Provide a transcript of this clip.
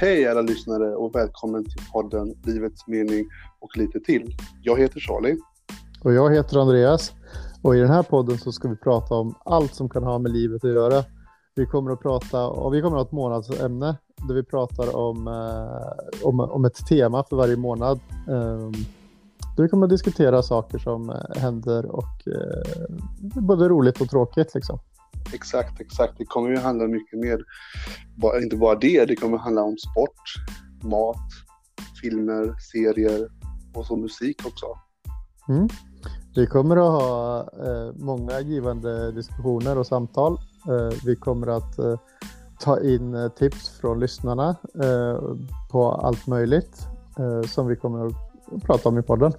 Hej alla lyssnare och välkommen till podden Livets mening och lite till. Jag heter Charlie. Och jag heter Andreas. Och i den här podden så ska vi prata om allt som kan ha med livet att göra. Vi kommer att prata och vi kommer att ha ett månadsämne där vi pratar om, eh, om, om ett tema för varje månad. Eh, där vi kommer att diskutera saker som eh, händer och eh, både roligt och tråkigt liksom. Exakt, exakt. Det kommer ju handla mycket mer, inte bara det, det kommer handla om sport, mat, filmer, serier och så musik också. Mm. Vi kommer att ha eh, många givande diskussioner och samtal. Eh, vi kommer att eh, ta in eh, tips från lyssnarna eh, på allt möjligt eh, som vi kommer att prata om i podden.